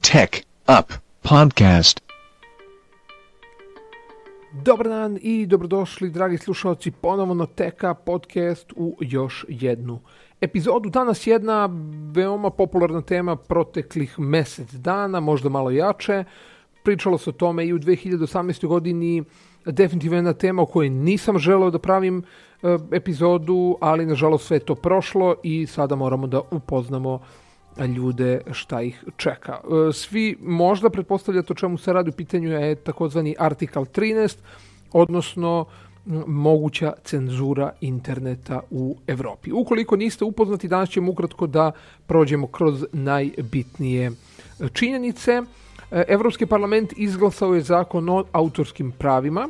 Tech Up Podcast. Dobar dan i dobrodošli, dragi slušalci, ponovo na Teka podcast u još jednu epizodu. Danas jedna veoma popularna tema proteklih mesec dana, možda malo jače. Pričalo se o tome i u 2018. godini, definitivno jedna tema o kojoj nisam želeo da pravim e, epizodu, ali nažalost sve je to prošlo i sada moramo da upoznamo ljude šta ih čeka. E, svi možda pretpostavljate o čemu se radi u pitanju je takozvani artikal 13, odnosno moguća cenzura interneta u Evropi. Ukoliko niste upoznati, danas ćemo ukratko da prođemo kroz najbitnije činjenice. E, Evropski parlament izglasao je zakon o autorskim pravima.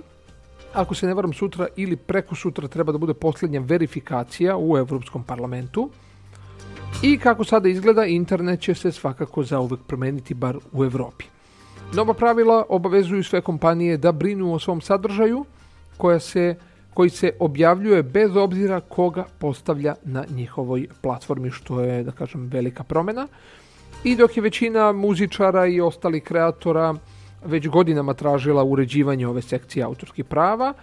Ako se ne varam sutra ili preko sutra treba da bude posljednja verifikacija u Evropskom parlamentu. I kako sada izgleda, internet će se svakako zauvek promeniti, bar u Evropi. Nova pravila obavezuju sve kompanije da brinu o svom sadržaju, koja se, koji se objavljuje bez obzira koga postavlja na njihovoj platformi, što je, da kažem, velika promjena. I dok je većina muzičara i ostalih kreatora već godinama tražila uređivanje ove sekcije autorskih prava,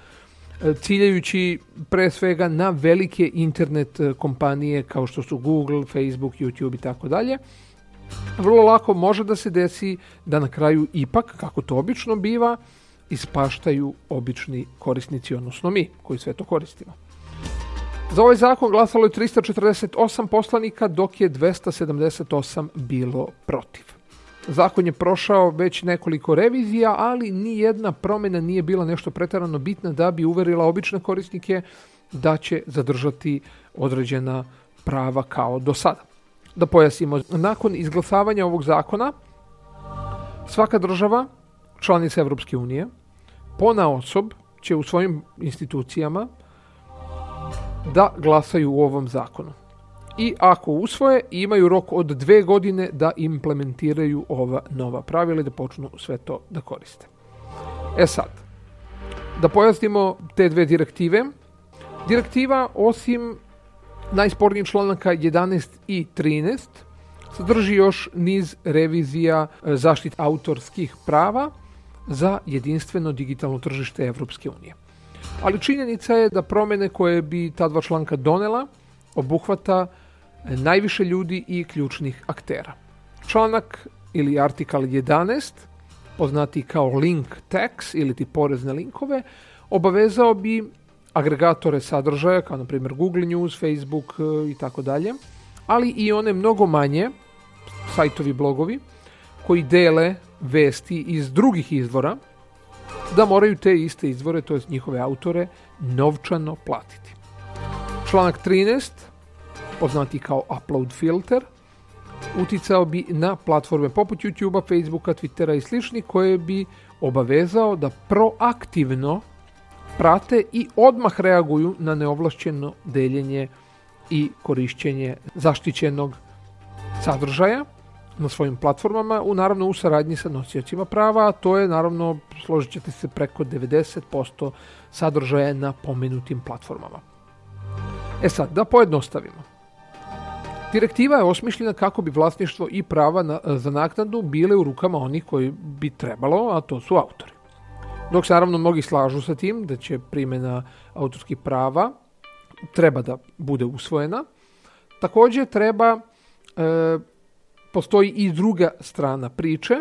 ciljajući pre svega na velike internet e, kompanije kao što su Google, Facebook, YouTube i tako dalje. Vrlo lako može da se desi da na kraju ipak, kako to obično biva, ispaštaju obični korisnici, odnosno mi koji sve to koristimo. Za ovaj zakon glasalo je 348 poslanika, dok je 278 bilo protiv. Zakon je prošao već nekoliko revizija, ali ni jedna promjena nije bila nešto pretarano bitna da bi uverila obične korisnike da će zadržati određena prava kao do sada. Da pojasnimo, nakon izglasavanja ovog zakona, svaka država, članica Europske unije, pona osob će u svojim institucijama da glasaju u ovom zakonu i ako usvoje imaju rok od dve godine da implementiraju ova nova pravila i da počnu sve to da koriste. E sad, da pojasnimo te dve direktive. Direktiva osim najspornijih članaka 11 i 13 sadrži još niz revizija e, zaštit autorskih prava za jedinstveno digitalno tržište Evropske unije. Ali činjenica je da promjene koje bi ta dva članka donela obuhvata najviše ljudi i ključnih aktera. Članak ili artikal 11, poznati kao link tax ili ti porezne linkove, obavezao bi agregatore sadržaja, kao na primjer Google News, Facebook e, i tako dalje, ali i one mnogo manje, sajtovi, blogovi, koji dele vesti iz drugih izvora, da moraju te iste izvore, to je njihove autore, novčano platiti. Članak 13 poznati kao upload filter, uticao bi na platforme poput YouTubea, Facebooka, Twittera i slični koje bi obavezao da proaktivno prate i odmah reaguju na neovlašćeno deljenje i korišćenje zaštićenog sadržaja na svojim platformama, u naravno u saradnji sa nosiocima prava, a to je naravno, složit ćete se, preko 90% sadržaja na pomenutim platformama. E sad, da pojednostavimo. Direktiva je osmišljena kako bi vlasništvo i prava na, za naknadu bile u rukama onih koji bi trebalo, a to su autori. Dok se naravno mnogi slažu sa tim da će primjena autorskih prava treba da bude usvojena. Također treba, e, postoji i druga strana priče,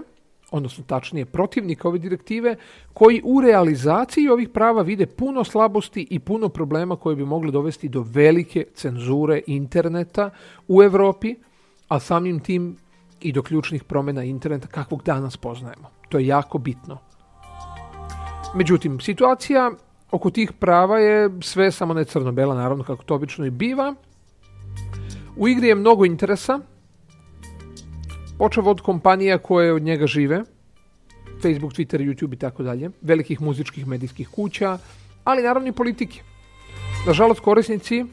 odnosno tačnije protivnika ove direktive, koji u realizaciji ovih prava vide puno slabosti i puno problema koji bi mogli dovesti do velike cenzure interneta u Europi, a samim tim i do ključnih promjena interneta kakvog danas poznajemo. To je jako bitno. Međutim, situacija oko tih prava je sve samo ne crno-bela, naravno kako to obično i biva. U igri je mnogo interesa, počeo od kompanija koje od njega žive, Facebook, Twitter, YouTube i tako dalje, velikih muzičkih medijskih kuća, ali naravno i politike. Nažalost, korisnici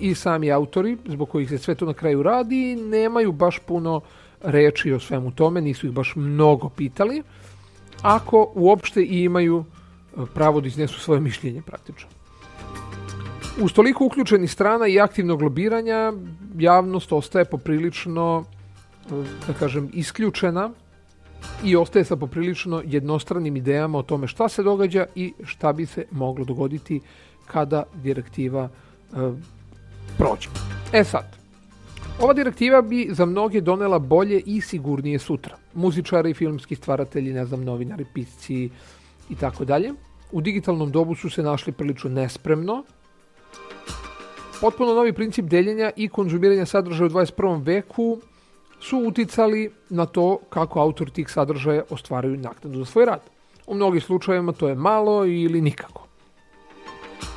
i sami autori, zbog kojih se sve to na kraju radi, nemaju baš puno reči o svemu tome, nisu ih baš mnogo pitali, ako uopšte i imaju e, pravo da iznesu svoje mišljenje praktično. Uz toliko uključenih strana i aktivnog lobiranja, javnost ostaje poprilično da kažem, isključena i ostaje sa poprilično jednostranim idejama o tome šta se događa i šta bi se moglo dogoditi kada direktiva e, prođe. E sad, ova direktiva bi za mnoge donela bolje i sigurnije sutra. Muzičari, filmski stvaratelji, ne znam, novinari, pisci i tako dalje. U digitalnom dobu su se našli prilično nespremno. Potpuno novi princip deljenja i konzumiranja sadržaja u 21. veku su uticali na to kako autor tih sadržaja ostvaraju naknadu za svoj rad. U mnogim slučajevima to je malo ili nikako.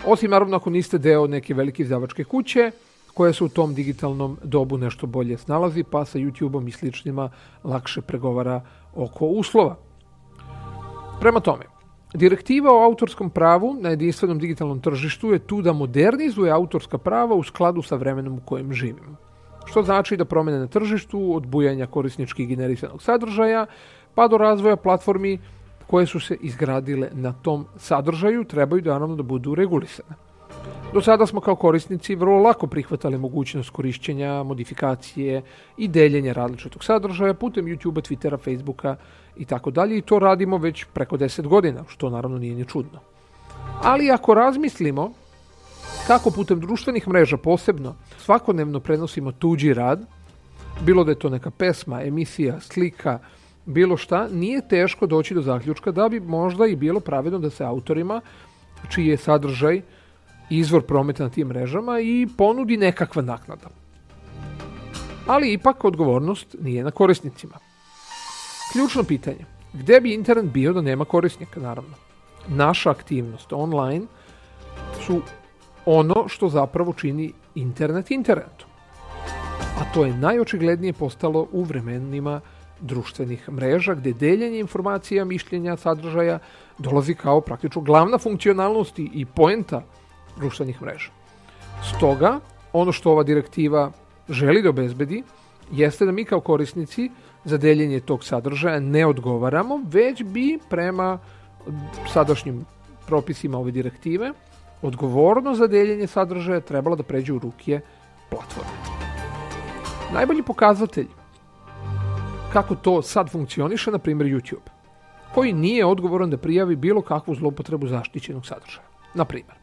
Osim naravno ako niste deo neke velike izdavačke kuće, koja se u tom digitalnom dobu nešto bolje snalazi, pa sa YouTube-om i sličnima lakše pregovara oko uslova. Prema tome, Direktiva o autorskom pravu na jedinstvenom digitalnom tržištu je tu da modernizuje autorska prava u skladu sa vremenom u kojem živimo. Što znači da promene na tržištu od bujanja korisničkih generisanog sadržaja pa do razvoja platformi koje su se izgradile na tom sadržaju trebaju naravno da budu regulisane. Do sada smo kao korisnici vrlo lako prihvatali mogućnost korišćenja, modifikacije i deljenja različitog sadržaja putem YouTube-a, Twittera, Facebooka i tako dalje i to radimo već preko 10 godina, što naravno nije ni čudno. Ali ako razmislimo kako putem društvenih mreža posebno svakodnevno prenosimo tuđi rad, bilo da je to neka pesma, emisija, slika, bilo šta, nije teško doći do zaključka da bi možda i bilo pravedno da se autorima čiji je sadržaj izvor prometa na tim mrežama i ponudi nekakva naknada. Ali ipak odgovornost nije na korisnicima. Ključno pitanje, gde bi internet bio da nema korisnika, naravno? Naša aktivnost online su ono što zapravo čini internet internetom. A to je najočiglednije postalo u vremenima društvenih mreža gde deljenje informacija, mišljenja, sadržaja dolazi kao praktično glavna funkcionalnost i poenta društvenih mreža. Stoga, ono što ova direktiva želi da obezbedi jeste da mi kao korisnici za deljenje tog sadržaja ne odgovaramo, već bi prema sadašnjim propisima ove direktive odgovornost za deljenje sadržaja trebala da pređe u ruke platforme. Najbolji pokazatelj kako to sad funkcioniše, na primjer YouTube, koji nije odgovoran da prijavi bilo kakvu zlopotrebu zaštićenog sadržaja. Na primjer,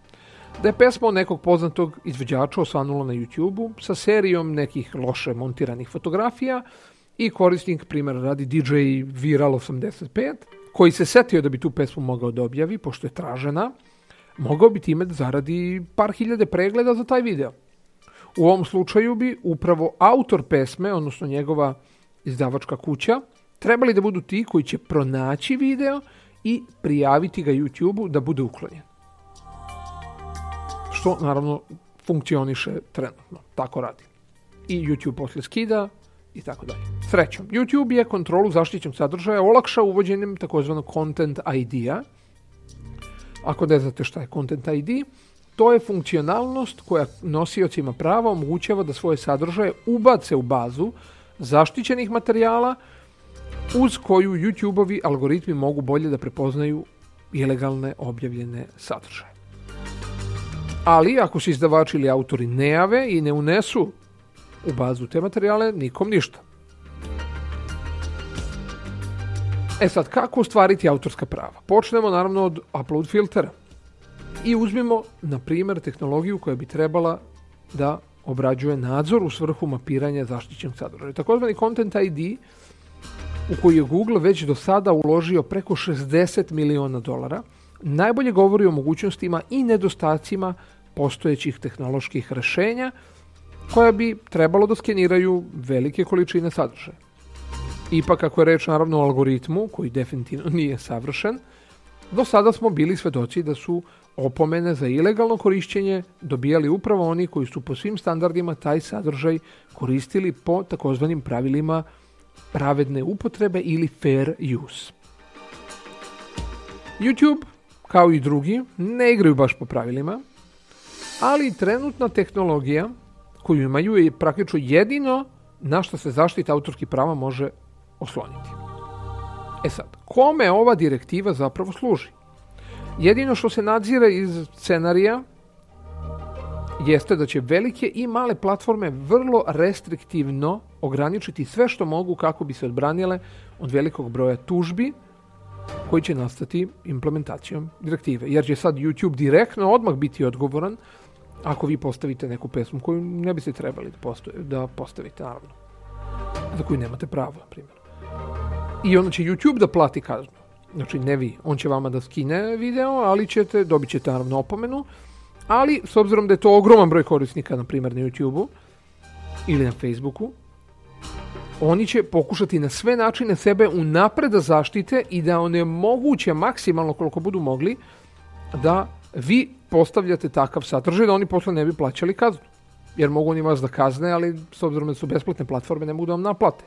da je pesma nekog poznatog izvođača osvanula na YouTube-u sa serijom nekih loše montiranih fotografija i korisnik, primjer radi DJ Viral 85, koji se setio da bi tu pesmu mogao da objavi, pošto je tražena, mogao bi time da zaradi par hiljade pregleda za taj video. U ovom slučaju bi upravo autor pesme, odnosno njegova izdavačka kuća, trebali da budu ti koji će pronaći video i prijaviti ga YouTube-u da bude uklonjen što naravno funkcioniše trenutno, tako radi. I YouTube posle skida i tako dalje. Srećom, YouTube je kontrolu zaštićenog sadržaja olakšao uvođenjem takozvanog Content ID-a. Ako ne znate šta je Content ID, to je funkcionalnost koja nosiocima prava omogućava da svoje sadržaje ubace u bazu zaštićenih materijala uz koju YouTube-ovi algoritmi mogu bolje da prepoznaju ilegalne objavljene sadržaje. Ali ako se izdavači ili autori ne jave i ne unesu u bazu te materijale, nikom ništa. E sad, kako ostvariti autorska prava? Počnemo naravno od upload filtera. I uzmimo, na primjer, tehnologiju koja bi trebala da obrađuje nadzor u svrhu mapiranja zaštićenog sadržaja. Takozvani Content ID u koji je Google već do sada uložio preko 60 miliona dolara, najbolje govori o mogućnostima i nedostacima postojećih tehnoloških rešenja koja bi trebalo da skeniraju velike količine sadržaja. Ipak, ako je reč naravno o algoritmu, koji definitivno nije savršen, do sada smo bili svedoci da su opomene za ilegalno korišćenje dobijali upravo oni koji su po svim standardima taj sadržaj koristili po takozvanim pravilima pravedne upotrebe ili fair use. YouTube, kao i drugi, ne igraju baš po pravilima ali trenutna tehnologija koju imaju je praktično jedino na što se zaštita autorskih prava može osloniti. E sad, kome ova direktiva zapravo služi? Jedino što se nadzira iz scenarija jeste da će velike i male platforme vrlo restriktivno ograničiti sve što mogu kako bi se odbranile od velikog broja tužbi koji će nastati implementacijom direktive. Jer će sad YouTube direktno odmah biti odgovoran ako vi postavite neku pesmu koju ne biste trebali da, da postavite, naravno. Za koju nemate pravo, na primjer. I onda će YouTube da plati kaznu. Znači, ne vi. On će vama da skine video, ali ćete, dobit ćete naravno opomenu. Ali, s obzirom da je to ogroman broj korisnika, na primjer na YouTube-u ili na Facebooku, oni će pokušati na sve načine sebe unapred da zaštite i da onemoguće maksimalno koliko budu mogli da vi postavljate takav sadržaj da oni posle ne bi plaćali kaznu. Jer mogu oni vas da kazne, ali s obzirom da su besplatne platforme ne mogu da vam naplate.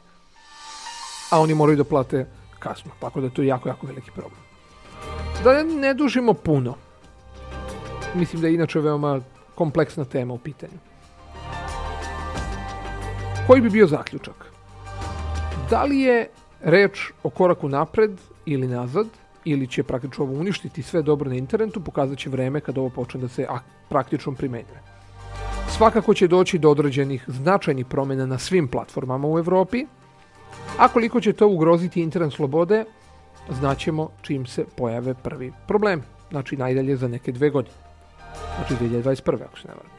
A oni moraju da plate kaznu. Tako da je to jako, jako veliki problem. Da ne dužimo puno. Mislim da je inače veoma kompleksna tema u pitanju. Koji bi bio zaključak? Da li je reč o koraku napred ili nazad, ili će praktično ovo uništiti sve dobro na internetu, pokazat će vreme kad ovo počne da se praktično primenjuje. Svakako će doći do određenih značajnih promjena na svim platformama u Evropi, a koliko će to ugroziti internet slobode, znaćemo čim se pojave prvi problem. Znači najdalje za neke dve godine. Znači 2021. ako se ne varam.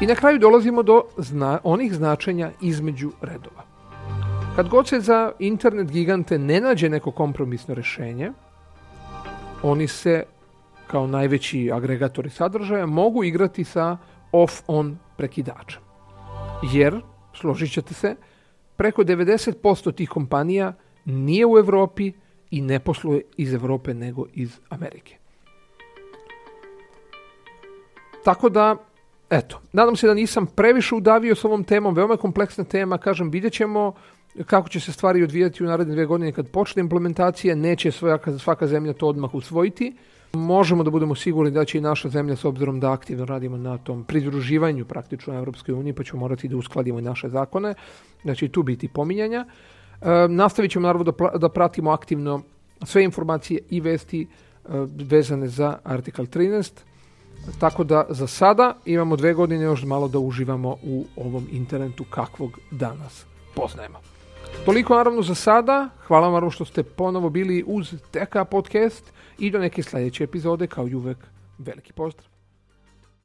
I na kraju dolazimo do zna onih značenja između redova. Kad god se za internet gigante ne nađe neko kompromisno rešenje, oni se kao najveći agregatori sadržaja mogu igrati sa off-on prekidačem. Jer, složit ćete se, preko 90% tih kompanija nije u Evropi i ne posluje iz Evrope nego iz Amerike. Tako da, eto, nadam se da nisam previše udavio s ovom temom, veoma je kompleksna tema, kažem, vidjet ćemo kako će se stvari odvijati u naredne dve godine kad počne implementacija, neće svaka, svaka zemlja to odmah usvojiti. Možemo da budemo sigurni da će i naša zemlja, s obzirom da aktivno radimo na tom pridruživanju praktično Evropskoj uniji, pa ćemo morati da uskladimo i naše zakone, da će tu biti pominjanja. E, nastavit ćemo naravno da, da pratimo aktivno sve informacije i vesti e, vezane za Article 13. Tako da za sada imamo dve godine još malo da uživamo u ovom internetu kakvog danas poznajemo. Toliko naravno za sada. Hvala vam što ste ponovo bili uz TK Podcast i do neke sljedeće epizode kao i uvek veliki pozdrav.